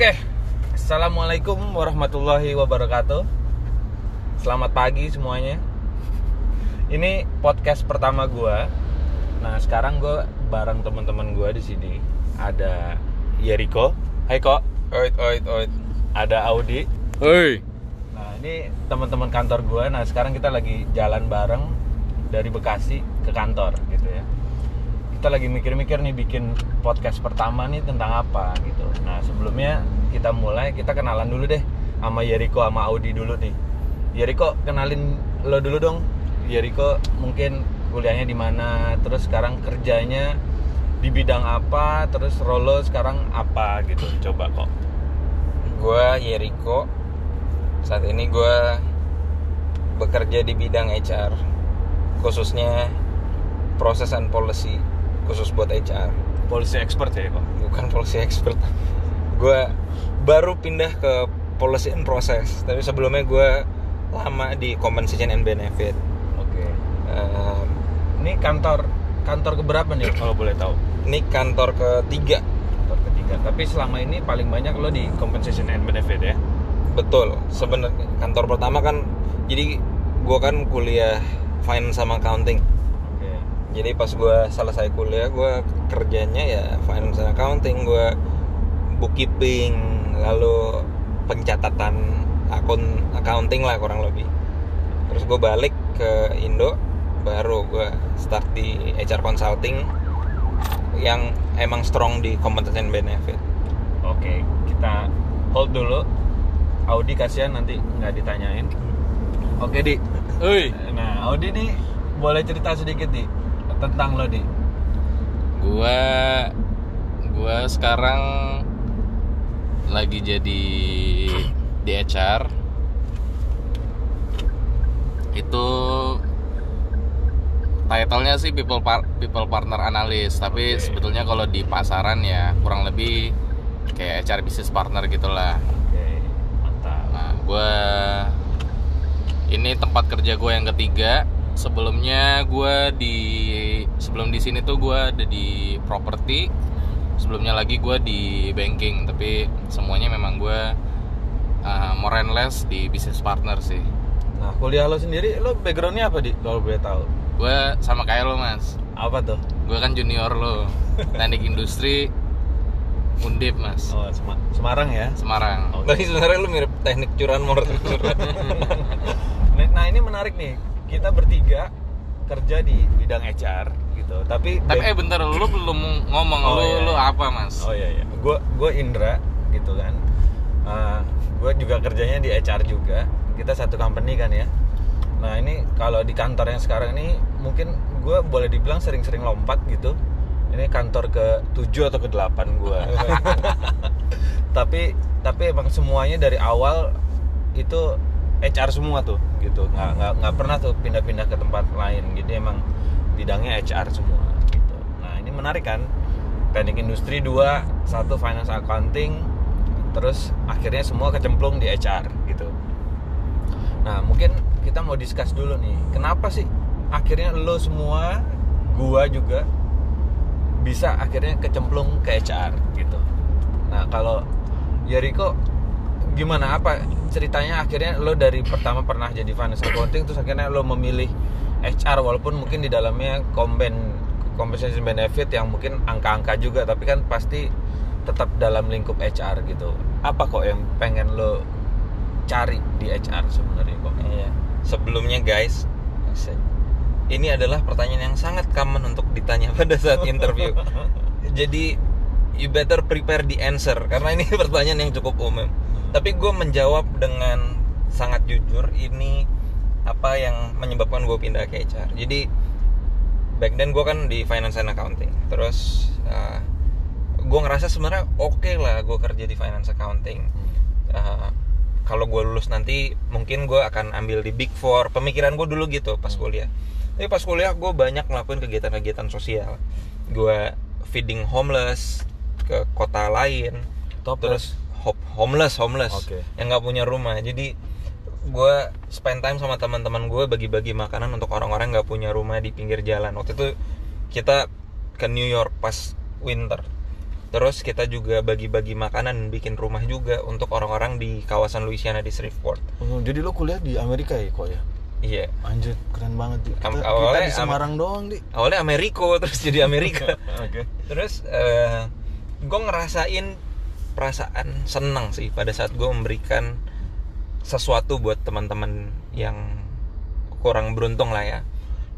Oke, assalamualaikum warahmatullahi wabarakatuh. Selamat pagi semuanya. Ini podcast pertama gue. Nah sekarang gue bareng teman-teman gue di sini. Ada Yeriko. Hai kok. Oit, oit, oit. Ada Audi. Hei. Nah ini teman-teman kantor gue. Nah sekarang kita lagi jalan bareng dari Bekasi ke kantor gitu ya. Kita lagi mikir-mikir nih bikin podcast pertama nih tentang apa gitu. Nah sebelumnya kita mulai kita kenalan dulu deh sama Yeriko sama Audi dulu nih. Yeriko kenalin lo dulu dong. Yeriko mungkin kuliahnya di mana, terus sekarang kerjanya di bidang apa, terus rolo sekarang apa gitu. Coba kok. Gua Yeriko. Saat ini gua bekerja di bidang HR. Khususnya proses and policy khusus buat HR. Polisi expert ya kok. Bukan policy expert. Gua baru pindah ke policy and process. Tapi sebelumnya gua lama di compensation and benefit. Oke. Ehm, Ini kantor kantor keberapa nih kalau boleh tahu? ini kantor ketiga. Kantor ketiga. Tapi selama ini paling banyak lo di compensation and benefit ya. Betul. Sebenarnya kantor pertama kan jadi gua kan kuliah finance sama accounting. Jadi pas gue selesai kuliah gue kerjanya ya finance and accounting gue bookkeeping lalu pencatatan akun accounting lah kurang lebih terus gue balik ke Indo baru gue start di HR consulting yang emang strong di compensation benefit Oke, kita hold dulu. Audi kasihan nanti nggak ditanyain. Oke di. Hei Nah Audi nih boleh cerita sedikit di tentang lo di. gua gua sekarang lagi jadi di HR itu titlenya sih people par- people partner analyst tapi Oke. sebetulnya kalau di pasaran ya kurang lebih kayak HR business partner gitulah Oke, mantap. Nah, gue ini tempat kerja gue yang ketiga. Sebelumnya gue di sebelum di sini tuh gue ada di properti. Sebelumnya lagi gue di banking, tapi semuanya memang gue uh, more and less di business partner sih. Nah kuliah lo sendiri lo backgroundnya apa di? Kalau boleh tahu. Gue sama kayak lo mas. Apa tuh? Gue kan junior lo. Teknik industri Undip mas. Oh Sema- Semarang ya. Semarang. Oke. tapi sebenarnya lu mirip teknik curanmor Nah nah, ini menarik nih. Kita bertiga kerja di bidang HR gitu. Tapi Tapi eh bentar lu belum ngomong Oh, lu iya, lu iya. apa mas? Oh iya iya. Gue gue Indra gitu kan. gue juga kerjanya di HR juga. Kita satu company kan ya. Nah ini kalau di kantor yang sekarang ini mungkin gue boleh dibilang sering-sering lompat gitu. Ini kantor ke 7 atau ke 8 gue. tapi tapi emang semuanya dari awal itu HR semua tuh gitu. Nggak nggak nggak pernah tuh pindah-pindah ke tempat lain. Jadi emang bidangnya HR semua gitu. Nah ini menarik kan teknik industri dua satu finance accounting terus akhirnya semua kecemplung di HR gitu nah mungkin kita mau discuss dulu nih kenapa sih akhirnya lo semua gua juga bisa akhirnya kecemplung ke HR gitu nah kalau Yeriko gimana apa ceritanya akhirnya lo dari pertama pernah jadi finance accounting terus akhirnya lo memilih HR walaupun mungkin di dalamnya komben compensation benefit yang mungkin angka-angka juga tapi kan pasti tetap dalam lingkup HR gitu apa kok yang pengen lo cari di HR sebenarnya kok Iya. Sebelumnya guys, ini adalah pertanyaan yang sangat common untuk ditanya pada saat interview. Jadi you better prepare the answer karena ini pertanyaan yang cukup umum. Tapi gue menjawab dengan sangat jujur. Ini apa yang menyebabkan gue pindah ke HR. Jadi back then gue kan di finance and accounting. Terus gue ngerasa sebenarnya oke lah gue kerja di finance accounting. Uh, kalau gue lulus nanti mungkin gue akan ambil di big four pemikiran gue dulu gitu pas kuliah tapi pas kuliah gue banyak ngelakuin kegiatan-kegiatan sosial gue feeding homeless ke kota lain Topless. terus homeless homeless Oke. yang nggak punya rumah jadi gue spend time sama teman-teman gue bagi-bagi makanan untuk orang-orang nggak punya rumah di pinggir jalan waktu itu kita ke New York pas winter Terus kita juga bagi-bagi makanan dan bikin rumah juga untuk orang-orang di kawasan Louisiana di Shreveport. Oh, jadi lo kuliah di Amerika ya kok ya? Iya. Anjir, keren banget. Di. Kita, awalnya di Semarang doang, Di. Awalnya Ameriko terus jadi Amerika. Oke. terus eh gue ngerasain perasaan senang sih pada saat gue memberikan sesuatu buat teman-teman yang kurang beruntung lah ya.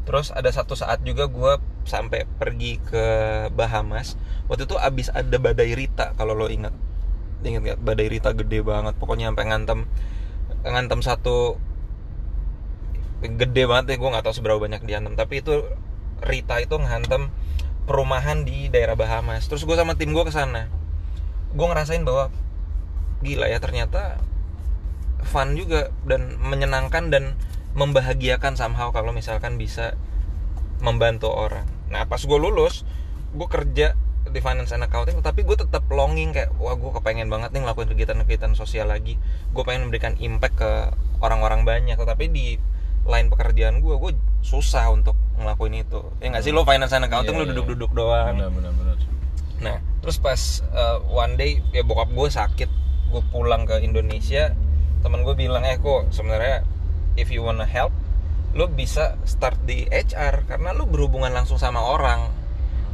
Terus ada satu saat juga gue sampai pergi ke Bahamas. Waktu itu abis ada badai Rita kalau lo ingat. Ingat nggak? Badai Rita gede banget. Pokoknya sampai ngantem ngantem satu gede banget ya gue nggak tahu seberapa banyak diantem tapi itu Rita itu ngantem perumahan di daerah Bahamas terus gue sama tim gue ke sana gue ngerasain bahwa gila ya ternyata fun juga dan menyenangkan dan membahagiakan somehow kalau misalkan bisa membantu orang. Nah pas gue lulus gue kerja di finance and accounting tapi gue tetap longing kayak wah gue kepengen banget nih ngelakuin kegiatan-kegiatan sosial lagi. Gue pengen memberikan impact ke orang-orang banyak tetapi di lain pekerjaan gue gue susah untuk ngelakuin itu. Ya nggak sih lo finance and accounting Iya, lo iya. duduk-duduk doang. Benar, benar, benar. Nah, terus pas uh, one day ya bokap gue sakit, gue pulang ke Indonesia, temen gue bilang eh kok sebenarnya if you wanna help, lo bisa start di HR karena lo berhubungan langsung sama orang,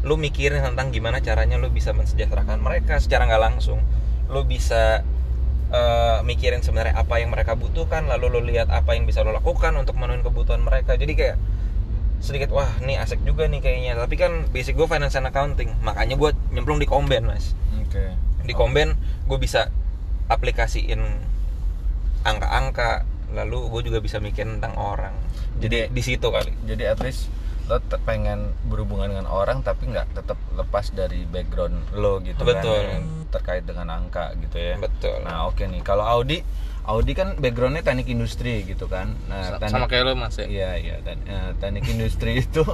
lo mikirin tentang gimana caranya lo bisa mensejahterakan mereka secara nggak langsung, lo bisa uh, mikirin sebenarnya apa yang mereka butuhkan, lalu lo lihat apa yang bisa lo lakukan untuk memenuhi kebutuhan mereka, jadi kayak sedikit wah ini asik juga nih kayaknya tapi kan basic gue finance and accounting makanya gue nyemplung di Komben mas Oke. di Komben gue bisa aplikasiin angka-angka lalu gue juga bisa mikir tentang orang jadi di situ kali Jadi at least lo pengen berhubungan dengan orang tapi nggak tetap lepas dari background lo gitu Betul. kan terkait dengan angka gitu ya. betul Nah oke nih kalau Audi Audi kan backgroundnya teknik industri gitu kan. Nah, sama kayak lo mas ya Iya iya dan eh, teknik industri itu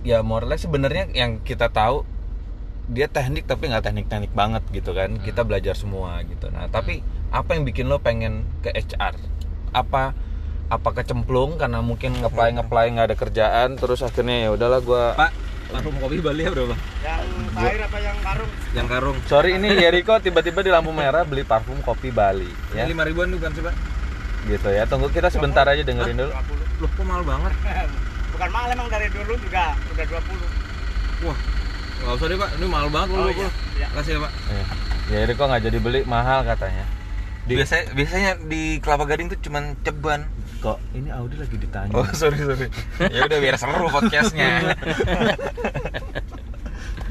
ya more or less sebenarnya yang kita tahu dia teknik tapi nggak teknik-teknik banget gitu kan. Kita belajar semua gitu. Nah tapi apa yang bikin lo pengen ke HR? Apa apa kecemplung karena mungkin ngeplay ngeplay nggak ada kerjaan terus akhirnya ya udahlah gua pak parfum kopi Bali ya berapa Yang air apa yang karung? yang karung. Sorry ini Yeriko tiba-tiba di lampu merah beli parfum kopi Bali ya. Lima ribuan bukan sih pak gitu ya tunggu kita sebentar aja dengerin dulu. 20. loh kok mahal banget? Bukan mahal emang dari dulu juga udah 20. wah nggak usah deh pak. Ini mahal banget Oh, loh iya. Iya. kasih ya pak. Ya, Yeriko nggak jadi beli mahal katanya. Biasanya biasanya di kelapa gading tuh cuman ceban kok ini Audi lagi ditanya? Oh sorry sorry. Ya udah biar seru podcastnya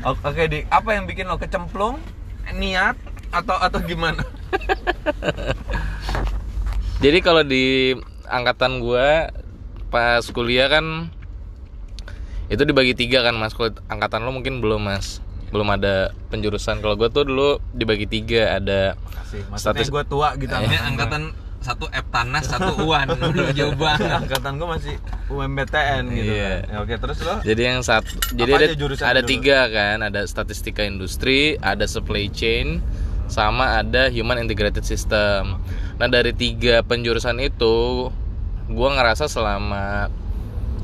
Oke, di apa yang bikin lo kecemplung? Niat atau atau gimana? Jadi kalau di angkatan gua pas kuliah kan itu dibagi tiga kan mas. Kalau angkatan lo mungkin belum mas, belum ada penjurusan. Kalau gua tuh dulu dibagi tiga ada Kasih, maksudnya Status- gue tua gitu. ini angkatan satu Eptanas satu Uan udah jauh banget angkatan gue masih UMBTN gitu Iya. kan. Ya, Oke, terus lo? Jadi yang saat jadi ada ada dulu? tiga kan, ada statistika industri, ada supply chain, sama ada human integrated system. Nah dari tiga penjurusan itu, gua ngerasa selama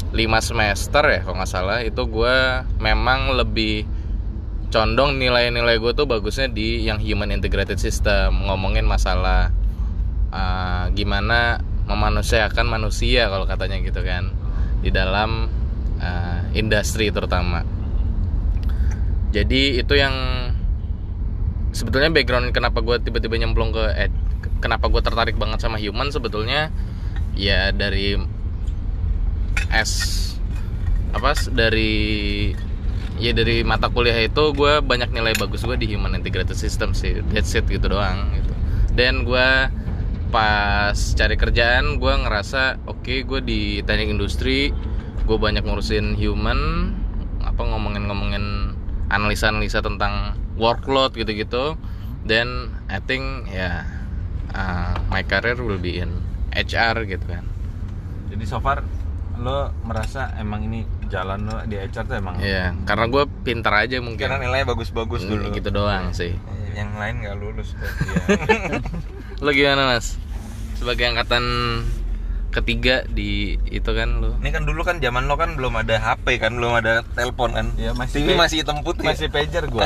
lima semester ya kalau nggak salah itu gua memang lebih condong nilai-nilai gue tuh bagusnya di yang human integrated system ngomongin masalah uh, gimana memanusiakan manusia kalau katanya gitu kan. Di dalam uh, industri terutama. Jadi itu yang sebetulnya background kenapa gue tiba-tiba nyemplung ke eh, kenapa gue tertarik banget sama human sebetulnya ya dari S apa dari ya dari mata kuliah itu gue banyak nilai bagus gue di human integrated system sih. That's it gitu doang gitu. Dan gue pas cari kerjaan gue ngerasa oke gue di teknik industri gue banyak ngurusin human apa ngomongin-ngomongin analisa-analisa tentang workload gitu-gitu. Then I think ya uh, my career will be in HR gitu kan. Jadi so far lo merasa emang ini jalan lo di HR tuh emang Iya, karena gue pintar aja mungkin. karena nilainya bagus-bagus Hmm, dulu gitu doang sih. yang lain nggak lulus tuh. Lo gimana mas? Sebagai angkatan ketiga di itu kan lo. ini kan dulu kan zaman lo kan belum ada HP kan belum ada telepon kan Iya, masih TV masih hitam putih masih pager gua.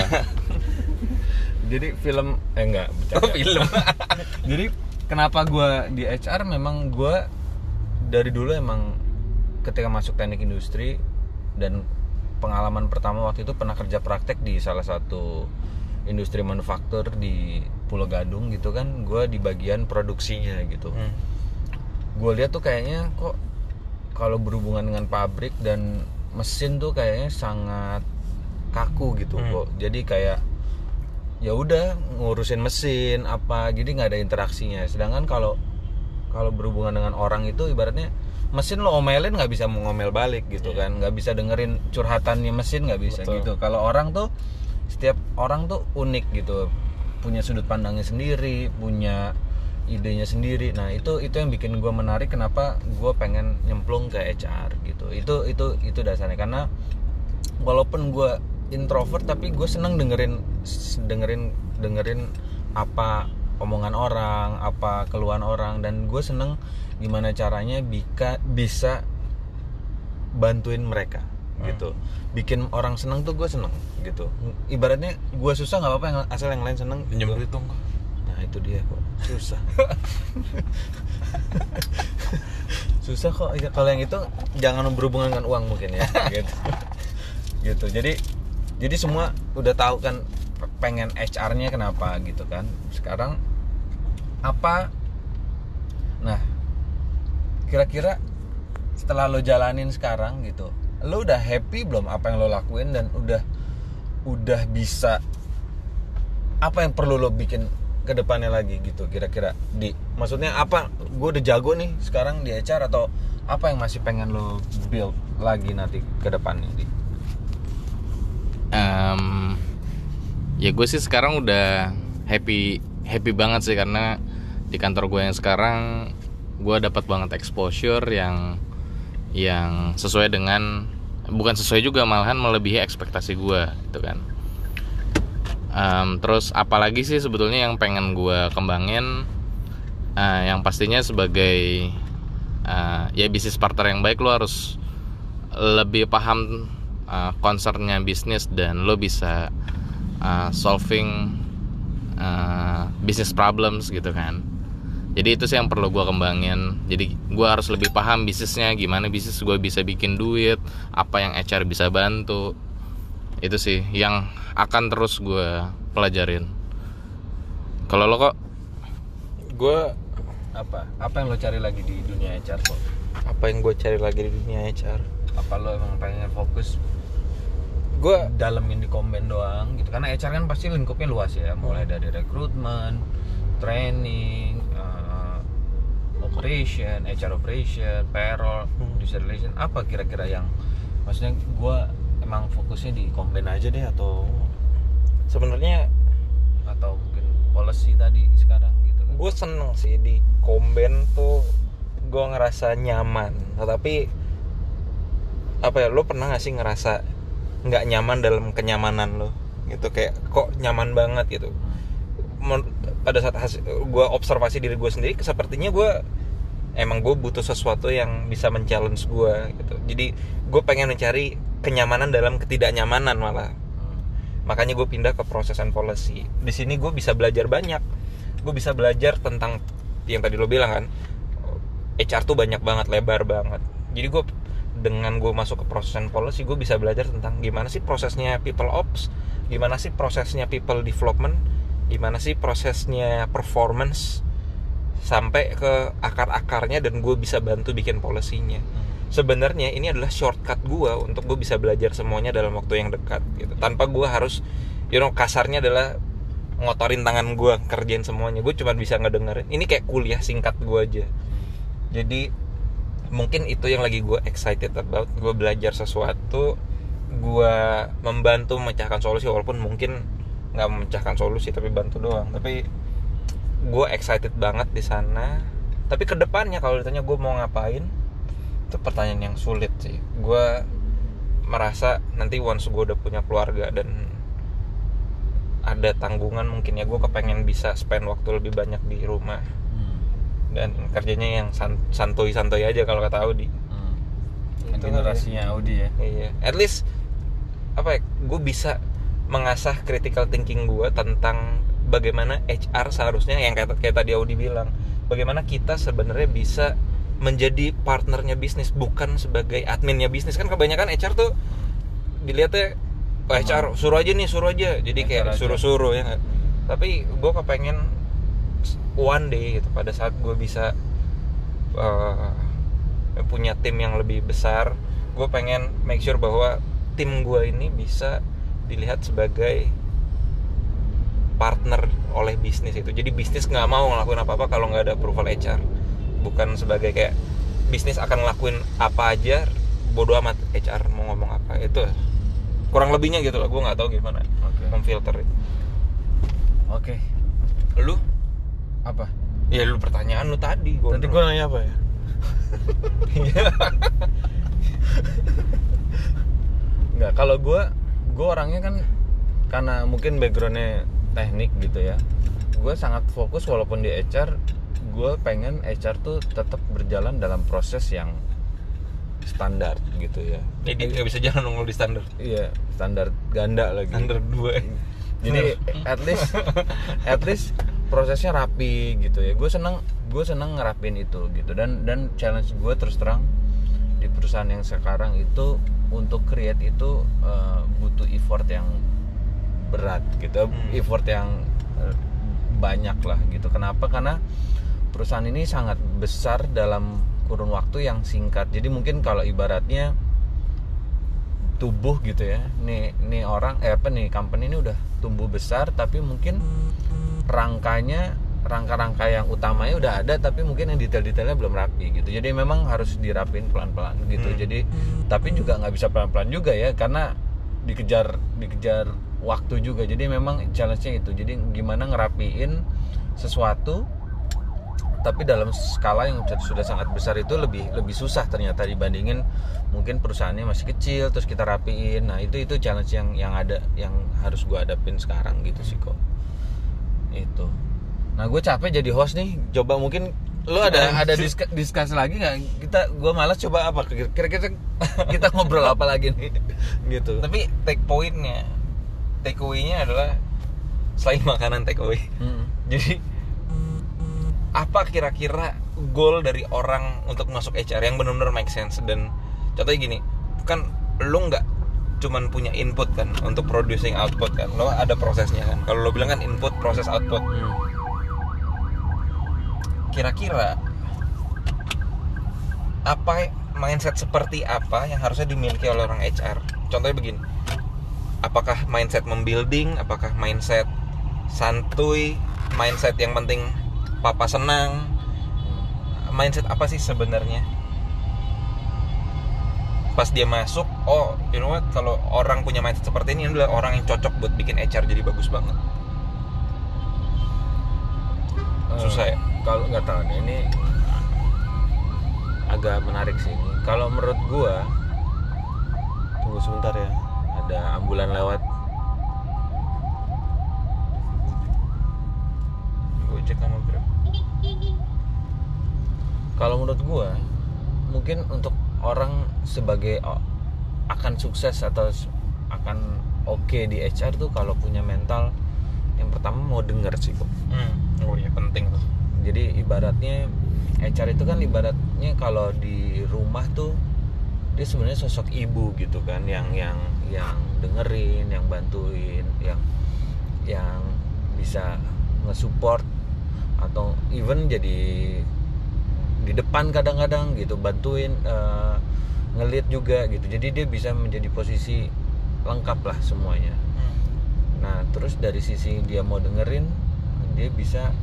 jadi film eh enggak bercanda. Oh, film. jadi kenapa gua di HR memang gua dari dulu emang ketika masuk teknik industri dan pengalaman pertama waktu itu pernah kerja praktek di salah satu industri manufaktur di Pulau Gadung gitu kan gua di bagian produksinya gitu Hmm. gue lihat tuh kayaknya kok kalau berhubungan dengan pabrik dan mesin tuh kayaknya sangat kaku gitu Hmm. kok jadi kayak ya udah ngurusin mesin apa jadi nggak ada interaksinya sedangkan kalau kalau berhubungan dengan orang itu ibaratnya mesin lo omelin nggak bisa mau ngomel balik gitu kan. Nggak bisa dengerin curhatannya mesin nggak bisa Betul. gitu. Kalau orang tuh setiap orang tuh unik gitu. Punya sudut pandangnya sendiri punya idenya sendiri. Nah itu itu yang bikin gue menarik kenapa gue pengen nyemplung ke HR gitu. Itu itu itu dasarnya. Karena walaupun gue introvert tapi gue seneng dengerin dengerin dengerin apa omongan orang apa keluhan orang. Dan gue seneng gimana caranya bika, bisa bantuin mereka gitu bikin orang seneng tuh gue seneng gitu ibaratnya gue susah nggak apa-apa yang asal yang lain seneng Pinjam duit dong kok. Nah itu dia kok susah. susah kok. Ya, kalau yang itu jangan berhubungan dengan uang mungkin ya. gitu. gitu. Jadi jadi semua udah tahu kan pengen HR-nya kenapa gitu kan. Sekarang apa? Nah kira-kira setelah lo jalanin sekarang gitu, lo udah happy belum apa yang lo lakuin dan udah udah bisa apa yang perlu lo bikin ke depannya lagi gitu kira-kira? Di maksudnya apa gue udah jago nih sekarang di HR atau apa yang masih pengen lo build lagi nanti ke depannya di? Em, ya gue sih sekarang udah happy happy banget sih karena di kantor gue yang sekarang gue dapat banget exposure yang yang sesuai dengan bukan sesuai juga malahan melebihi ekspektasi gue gitu kan. Em, terus apalagi sih sebetulnya yang pengen gue kembangin eh, yang pastinya sebagai eh, ya bisnis partner yang baik lo harus lebih paham uh, concernnya bisnis dan lo bisa uh, solving uh, business problems gitu kan jadi itu sih yang perlu gue kembangin. Jadi gue harus lebih paham bisnisnya gimana bisnis gue bisa bikin duit apa yang HR bisa bantu. Itu sih yang akan terus gue pelajarin. Kalau lo kok? Gue apa? Apa yang lo cari lagi di dunia HR kok? Apa yang gue cari lagi di dunia HR? apa lo emang pengen fokus? Gue dalemin di komen doang gitu. Karena HR kan pasti lingkupnya luas ya. Mulai dari rekrutmen training operation HR operation payroll Hmm. user relation apa kira-kira yang maksudnya gue emang fokusnya di komen aja deh atau sebenarnya atau mungkin policy tadi sekarang gitu kan? gue seneng sih di komben tuh gue ngerasa nyaman. Tetapi apa ya lo pernah gak sih ngerasa nggak nyaman dalam kenyamanan lo gitu kayak kok nyaman banget gitu. Men- pada saat gue observasi diri gue sendiri sepertinya gue emang gue butuh sesuatu yang bisa men-challenge gue gitu. Jadi gue pengen mencari kenyamanan dalam ketidaknyamanan malah. Makanya gue pindah ke proses and policy. Di sini gue bisa belajar banyak. Gue bisa belajar tentang yang tadi lo bilang kan HR tuh banyak banget lebar banget. Jadi gue dengan gue masuk ke proses and policy gue bisa belajar tentang gimana sih prosesnya people ops gimana sih prosesnya people development gimana sih prosesnya performance sampai ke akar-akarnya dan gue bisa bantu bikin polisinya. Sebenarnya ini adalah shortcut gue untuk gue bisa belajar semuanya dalam waktu yang dekat gitu. Tanpa gue harus you know kasarnya adalah ngotorin tangan gue kerjain semuanya. Gue cuma bisa ngedengerin. Ini kayak kuliah singkat gue aja. Jadi mungkin itu yang lagi gue excited about. Gue belajar sesuatu gue membantu memecahkan solusi walaupun mungkin nggak memecahkan solusi tapi bantu doang. Tapi gue excited banget di sana. Tapi ke depannya kalau ditanya gue mau ngapain itu pertanyaan yang sulit sih. Gue merasa nanti once gue udah punya keluarga dan ada tanggungan mungkin ya gue kepengen bisa spend waktu lebih banyak di rumah. Hmm. dan kerjanya yang san- santuy-santuy aja kalau kata Audi. Hmm. Itu generasinya Audi ya. Iya. At least apa ya gue bisa mengasah critical thinking gue tentang bagaimana HR seharusnya yang kayak, kayak tadi Audi bilang bagaimana kita sebenarnya bisa menjadi partnernya bisnis bukan sebagai adminnya bisnis. Kan kebanyakan HR tuh dilihatnya oh, HR suruh aja nih suruh aja. Jadi HR kayak suruh-suruh ya tapi gue kepengen one day gitu pada saat gue bisa eh, punya tim yang lebih besar gue pengen make sure bahwa tim gue ini bisa dilihat sebagai partner oleh bisnis itu jadi bisnis nggak mau ngelakuin apa apa kalau nggak ada approval HR bukan sebagai kayak bisnis akan ngelakuin apa aja bodoh amat HR mau ngomong apa itu kurang lebihnya gitu lah gue nggak tahu gimana Oke. memfilter itu Oke. lu Apa? ya lu pertanyaan lu tadi gua Nanti gue nanya apa ya? Nggak, kalau gue gue orangnya kan karena mungkin backgroundnya teknik gitu ya gue sangat fokus walaupun di HR gue pengen HR tuh tetap berjalan dalam proses yang standar gitu ya. Jadi nggak bisa jalan nongol di standar. Iya standar ganda lagi. Standar dua. Jadi at least at least prosesnya rapi gitu ya. Gue seneng gue seneng ngerapin itu gitu. Dan dan challenge gue terus terang di perusahaan yang sekarang itu untuk create itu eh, butuh effort yang berat gitu. Hmm. effort yang eh, banyak lah gitu. Kenapa? Karena perusahaan ini sangat besar dalam kurun waktu yang singkat. Jadi mungkin kalau ibaratnya tubuh gitu ya nih nih orang eh apa nih company ini udah tumbuh besar tapi mungkin rangkanya rangka-rangka yang utamanya udah ada tapi mungkin yang detail-detailnya belum rapi gitu. Jadi memang harus dirapin pelan-pelan gitu. Hmm. jadi tapi juga nggak bisa pelan-pelan juga ya karena dikejar dikejar waktu juga. Jadi memang challenge-nya itu. Jadi gimana ngerapiin sesuatu tapi dalam skala yang sudah sangat besar itu lebih lebih susah ternyata dibandingin mungkin perusahaannya masih kecil terus kita rapiin. Nah itu itu challenge yang yang ada yang harus gue hadapin sekarang gitu sih kok. Itu nah gue capek jadi host nih. Coba mungkin lo ada ada diska- discuss lagi nggak? Kita gue malas coba apa? Kira-kira kita ngobrol apa lagi nih? Gitu. Tapi take pointnya take away-nya adalah selain makanan take away. Hmm. jadi apa kira-kira goal dari orang untuk masuk HR yang benar-benar make sense? Dan contohnya gini kan lo nggak cuman punya input kan untuk producing output kan? Lo ada prosesnya kan? Kalau lo bilang kan input proses output. Hmm. Kira-kira apa mindset seperti apa yang harusnya dimiliki oleh orang HR contohnya begini apakah mindset membuilding apakah mindset santuy mindset yang penting papa senang? Mindset apa sih sebenarnya? Pas dia masuk oh you know what kalau orang punya mindset seperti ini ini adalah orang yang cocok buat bikin HR jadi bagus banget. Susah ya? Kalau nggak tahu nih, ini agak menarik sih ini. Kalau menurut gua, tunggu sebentar ya, ada ambulan lewat. Gojek sama Grab Kalau menurut gua, mungkin untuk orang sebagai akan sukses atau akan oke di HR tuh kalau punya mental yang pertama mau denger sih kok. hmm. oh iya penting tuh jadi ibaratnya HR itu kan ibaratnya kalau di rumah tuh dia sebenarnya sosok ibu gitu kan yang yang yang dengerin yang bantuin yang yang bisa nge-support atau even jadi di depan kadang-kadang gitu bantuin eh, ngelit juga gitu. Jadi dia bisa menjadi posisi lengkap lah semuanya. Nah, terus dari sisi dia mau dengerin, dia bisa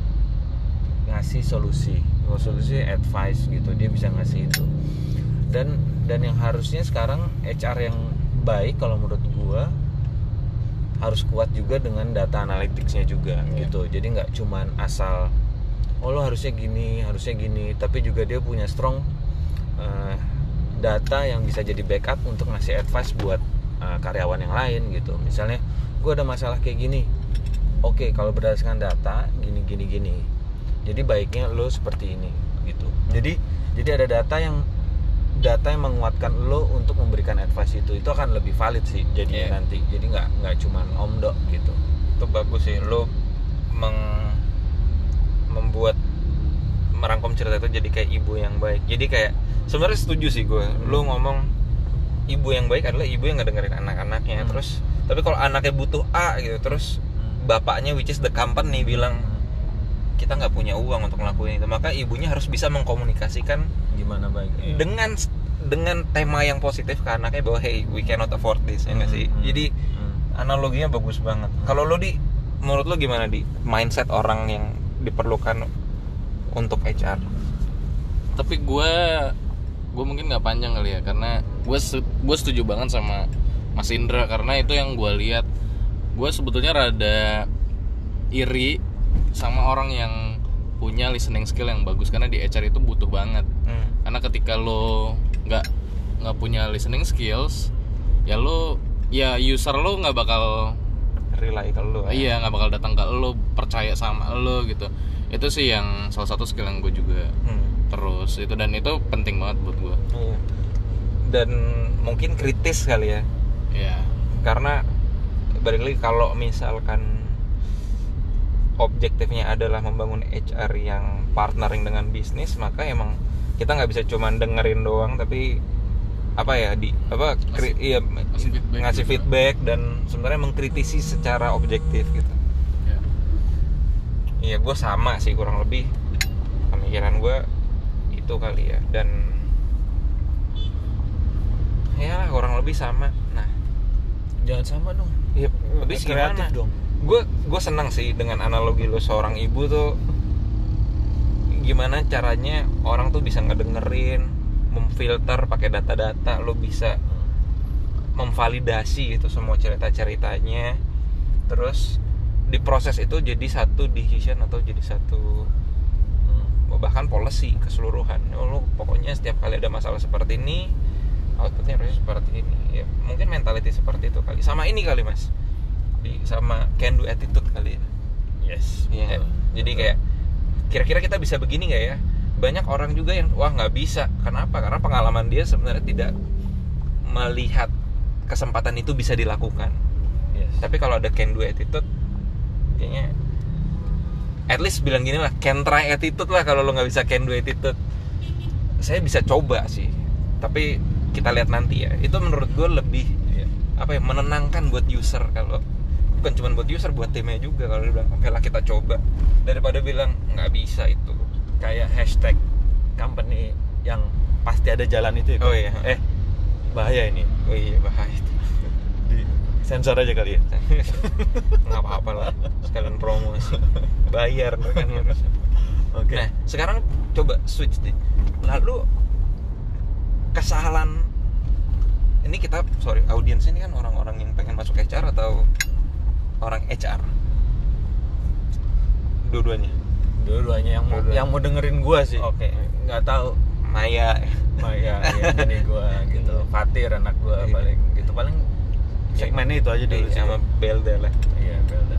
ngasih solusi. Solusi advice gitu, dia bisa ngasih itu. Dan dan yang harusnya sekarang HR yang baik kalau menurut gua harus kuat juga dengan data analyticsnya juga Iya. gitu. Jadi nggak cuman asal oh lo harusnya gini, harusnya gini, tapi juga dia punya strong eh, data yang bisa jadi backup untuk ngasih advice buat eh, karyawan yang lain gitu. Misalnya gue ada masalah kayak gini oke kalau berdasarkan data gini gini gini jadi baiknya lo seperti ini gitu. Jadi jadi ada data yang data yang menguatkan lo untuk memberikan advice itu itu akan lebih valid sih jadinya Iya. nanti. Jadi nggak nggak cuman omdo gitu. Itu bagus sih. Lo meng- membuat merangkum cerita itu jadi kayak ibu yang baik. Jadi kayak sebenarnya setuju sih gue. Lo ngomong ibu yang baik adalah ibu yang ngedengerin anak-anaknya. Hmm. terus tapi kalau anaknya butuh A gitu. Terus bapaknya which is the company bilang kita nggak punya uang untuk ngelakuin itu. Maka ibunya harus bisa mengkomunikasikan gimana baik? Iya. dengan dengan tema yang positif ke anaknya bahwa hey we cannot afford this ya nggak sih? Hmm, hmm, jadi hmm. analoginya bagus banget. Kalau lo di menurut lo gimana di? Mindset orang yang diperlukan untuk HR tapi gue gue mungkin nggak panjang kali ya karena gue gue setuju banget sama Mas Indra karena itu yang gue lihat. Gue sebetulnya rada iri sama orang yang punya listening skill yang bagus karena di HR itu butuh banget Hmm. karena ketika lo nggak nggak punya listening skills ya lo ya user lo nggak bakal rely ke lo ya. iya nggak bakal datang ke lo percaya sama lo gitu itu sih yang salah satu skill yang gue juga Hmm. terus itu dan itu penting banget buat gue Iya. dan mungkin kritis kali ya ya karena balik lagi kalau misalkan objektifnya adalah membangun HR yang partnering dengan bisnis maka emang kita nggak bisa cuman dengerin doang tapi apa ya di apa kri- iya ngasih feedback ngasih juga. feedback dan sebenarnya mengkritisi secara objektif gitu ya. iya gue sama sih kurang lebih pemikiran gue itu kali ya dan ya kurang lebih sama nah jangan sama dong Iya, habis kreatif gimana? dong Gue gue senang sih dengan analogi lo seorang ibu tuh gimana caranya orang tuh bisa ngedengerin, memfilter pakai data-data, lo bisa memvalidasi itu semua cerita-ceritanya. Terus di proses itu jadi satu decision atau jadi satu bahkan policy keseluruhan. Oh, lo pokoknya setiap kali ada masalah seperti ini outputnya harusnya seperti ini. Ya, mungkin mentality seperti itu kali. Sama ini kali mas, di sama can do attitude kali ya. yes Iya. Jadi kayak kira-kira kita bisa begini nggak ya? Banyak orang juga yang wah nggak bisa. Kenapa? Karena pengalaman dia sebenarnya tidak melihat kesempatan itu bisa dilakukan. yes Tapi kalau ada can do attitude, kayaknya at least bilang gini lah, can try attitude lah kalau lo nggak bisa can do attitude. Saya bisa coba sih, tapi kita lihat nanti ya. Itu menurut gue lebih Iya. apa ya menenangkan buat user kalau bukan cuma buat user buat timnya juga. Kalau dia bilang oke lah kita coba. Daripada bilang nggak bisa itu. Kayak hashtag company yang pasti ada jalan itu ya Oh iya. eh bahaya ini. Oh iya bahaya itu. Di sensor aja kali ya. Nggak apa-apa lah. Sekalian promosi. Bayar kan harus oke. Nah, sekarang coba switch deh. Lalu kesalahan ini kita sorry audiens ini kan orang-orang yang pengen masuk HR atau orang HR? Dua-duanya. dua-duanya yang mau Dua-duanya. yang mau dengerin gua sih Oke. nggak tahu Maya. Maya ini gua gitu Fatir anak gua Iya. paling gitu paling segmennya itu aja dulu Iya, sih sama Belda lah. iya Belda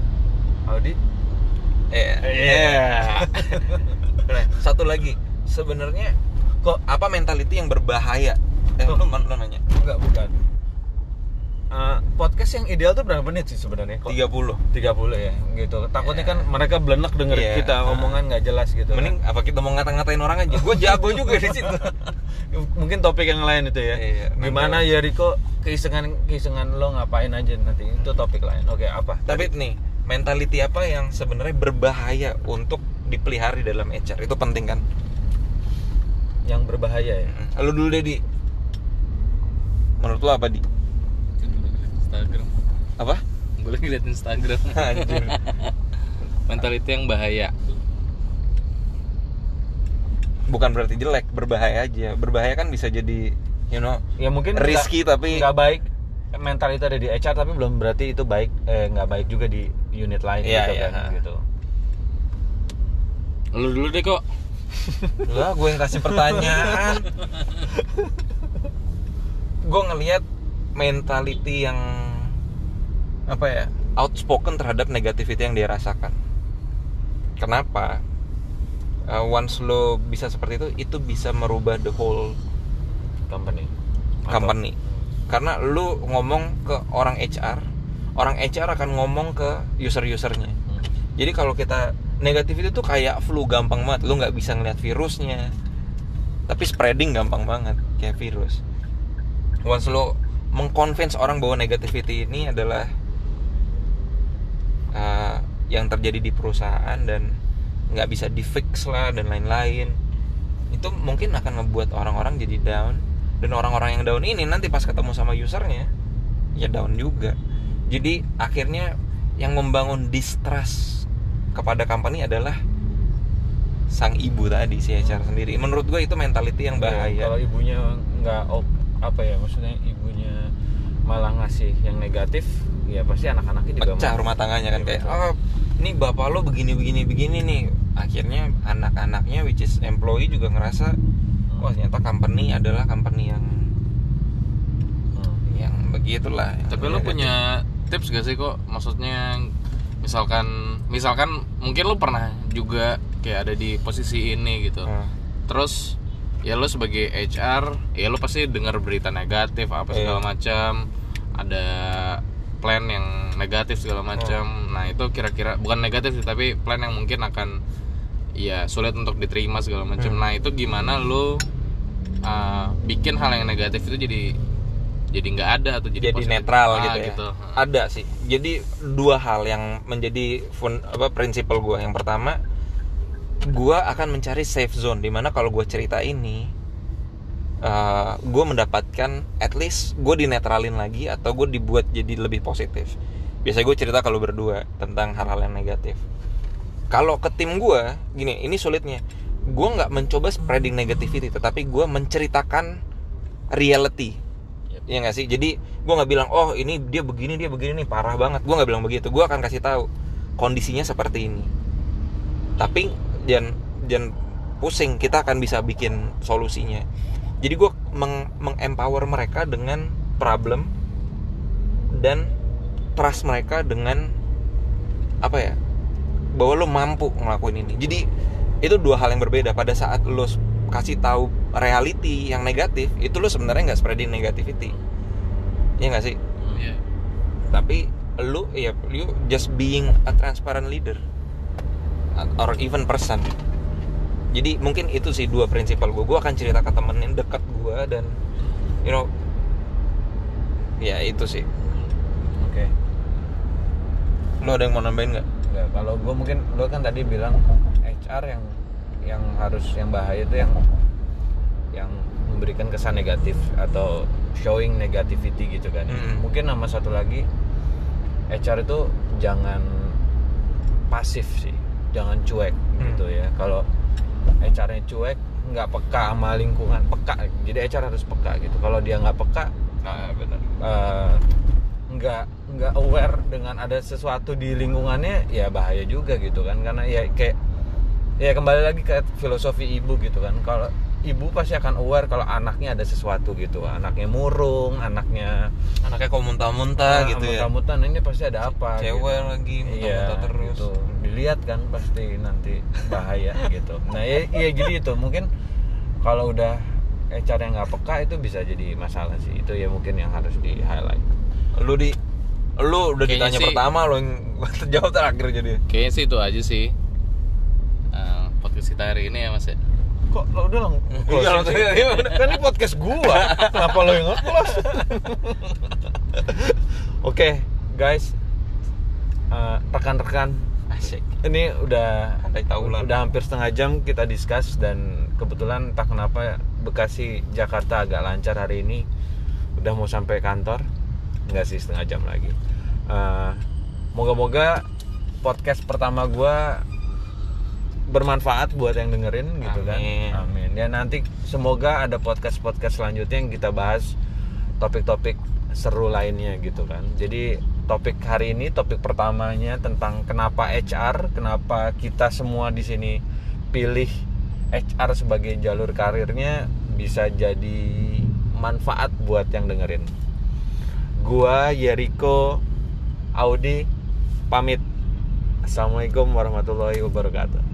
Audi Iya. Iya. Nah, satu lagi. Sebenarnya kok apa mentality yang berbahaya? Eh, lu, lu nanya. enggak bukan Eh, podcast yang ideal tuh berapa menit sih sebenarnya kok 30. 30 ya gitu takutnya Iya. kan mereka belenek denger Iya. kita omongan nggak jelas gitu Mending apa kita mau ngata-ngatain orang aja? Gue jago juga di situ. kan. mungkin topik yang lain itu ya Iya, gimana ya Riko keisengan keisengan lo ngapain aja nanti itu topik lain oke apa Tapi nih, mentality apa yang sebenarnya berbahaya untuk dipelihara di dalam HR? Itu penting kan? yang berbahaya ya Lu dulu deh, Di. Menurut lu apa, Di? Instagram Apa? gue lagi liat Instagram Anjir. mentality yang bahaya Bukan berarti jelek, berbahaya aja. Berbahaya kan bisa jadi, you know, ya mungkin risky nggak- tapi nggak baik mental itu ada di HR tapi belum berarti itu baik eh nggak baik juga di unit lain Iya, gitu iya. kan gitu lu dulu deh kok Lah, gue yang kasih pertanyaan. gue ngelihat mentality yang apa ya outspoken terhadap negativity yang dia rasakan. Kenapa? Uh, once lo bisa seperti itu, itu bisa merubah the whole company Atau- company karena lu ngomong ke orang HR orang HR akan ngomong ke user-usernya Hmm. jadi kalau kita negatif itu tuh kayak flu gampang banget lu nggak bisa ngeliat virusnya tapi spreading gampang banget kayak virus once lu mengconvince orang bahwa negativity ini adalah uh, yang terjadi di perusahaan dan nggak bisa di fix lah dan lain-lain. Itu mungkin akan ngebuat orang-orang jadi down. Dan orang-orang yang down ini nanti pas ketemu sama usernya ya down juga. Jadi akhirnya yang membangun distrust kepada company adalah sang ibu tadi si HR sendiri. Menurut gue itu mentality yang Ya, bahaya. kalau ibunya nggak ok- apa ya maksudnya ibunya malah ngasih yang negatif ya pasti anak-anaknya juga pecah rumah tangganya kan Iya, kayak betul. oh ini bapak lo begini begini begini nih akhirnya anak-anaknya which is employee juga ngerasa wah ternyata company adalah company yang Hmm. yang begitulah yang Tapi lu negatif. punya tips gak sih kok? Maksudnya misalkan misalkan mungkin lu pernah juga kayak ada di posisi ini gitu. Hmm. Terus ya lu sebagai HR, ya lu pasti dengar berita negatif apa segala Iya. macam. Ada plan yang negatif segala macam. Oh. Nah, itu kira-kira bukan negatif sih, tapi plan yang mungkin akan ya sulit untuk diterima segala macam. Hmm. Nah, itu gimana lu uh, bikin hal yang negatif itu jadi jadi nggak ada atau jadi, jadi positif? netral Ah, gitu ya gitu. ada sih jadi dua hal yang menjadi fun, apa prinsipal gue yang pertama gue akan mencari safe zone di mana kalau gue cerita ini gue mendapatkan at least gue dinetralin lagi atau gue dibuat jadi lebih positif biasanya gue cerita kalau berdua tentang hal-hal yang negatif kalau ke tim gue gini ini sulitnya gue nggak mencoba spreading negativity tetapi gue menceritakan reality Iya nggak sih? Jadi gue nggak bilang, oh ini dia begini dia begini nih parah banget. Gue nggak bilang begitu. Gue akan kasih tahu kondisinya seperti ini. Tapi jangan jangan pusing. Kita akan bisa bikin solusinya. Jadi gue meng, mengempower mereka dengan problem dan trust mereka dengan apa ya? Bahwa lo mampu ngelakuin ini. Jadi itu dua hal yang berbeda. Pada saat lo kasih tahu reality yang negatif itu lo sebenarnya nggak spreading negativity ya nggak sih Iya. tapi lu ya you just being a transparent leader or even person jadi mungkin itu sih dua prinsipal gue gue akan cerita ke temen yang dekat gue dan you know ya itu sih oke lo ada yang mau nambahin nggak Nggak, kalau gue mungkin lo kan tadi bilang HR yang yang harus yang bahaya itu yang yang memberikan kesan negatif atau showing negativity gitu kan. Mm. Mungkin nama satu lagi HR itu jangan pasif sih, jangan cuek Hmm. gitu ya. Kalau HR-nya cuek, nggak peka sama lingkungan, peka. Jadi HR harus peka gitu. Kalau dia nggak peka, nah benar eh, nggak nggak aware dengan ada sesuatu di lingkungannya ya bahaya juga gitu kan karena ya kayak ya kembali lagi ke filosofi ibu gitu kan kalau ibu pasti akan aware kalau anaknya ada sesuatu gitu. Anaknya murung anaknya anaknya kok muntah-muntah gitu ya? muntah ini pasti ada apa cewek gitu. lagi iya muntah-muntah terus. gitu. dilihat kan pasti nanti bahaya gitu. Nah ya, ya jadi itu mungkin kalau udah HR yang nggak peka itu bisa jadi masalah sih. Itu ya mungkin yang harus di highlight. Lu di lu udah Kayaknya ditanya sih- pertama lo yang terjawab terakhir jadi. Kayaknya sih itu aja sih Eh, podcast kita hari ini ya mas ya kok lo udah lang Iya, langsung aja, iya, udah. kan ini podcast gua. Kenapa lo yang nge-close? Oke guys. Eh, rekan-rekan. Asik. Ini udah udah hampir setengah jam kita discuss dan kebetulan tak kenapa Bekasi Jakarta agak lancar hari ini. Udah mau sampai kantor. Nggak sih setengah jam lagi. Eh, moga-moga podcast pertama gua bermanfaat buat yang dengerin gitu Amin. kan. Amin. Ya nanti semoga ada podcast podcast selanjutnya yang kita bahas topik-topik seru lainnya gitu kan. Jadi topik hari ini topik pertamanya tentang kenapa HR kenapa kita semua di sini pilih HR sebagai jalur karirnya bisa jadi manfaat buat yang dengerin. Gua Yeriko Audi pamit. Assalamualaikum warahmatullahi wabarakatuh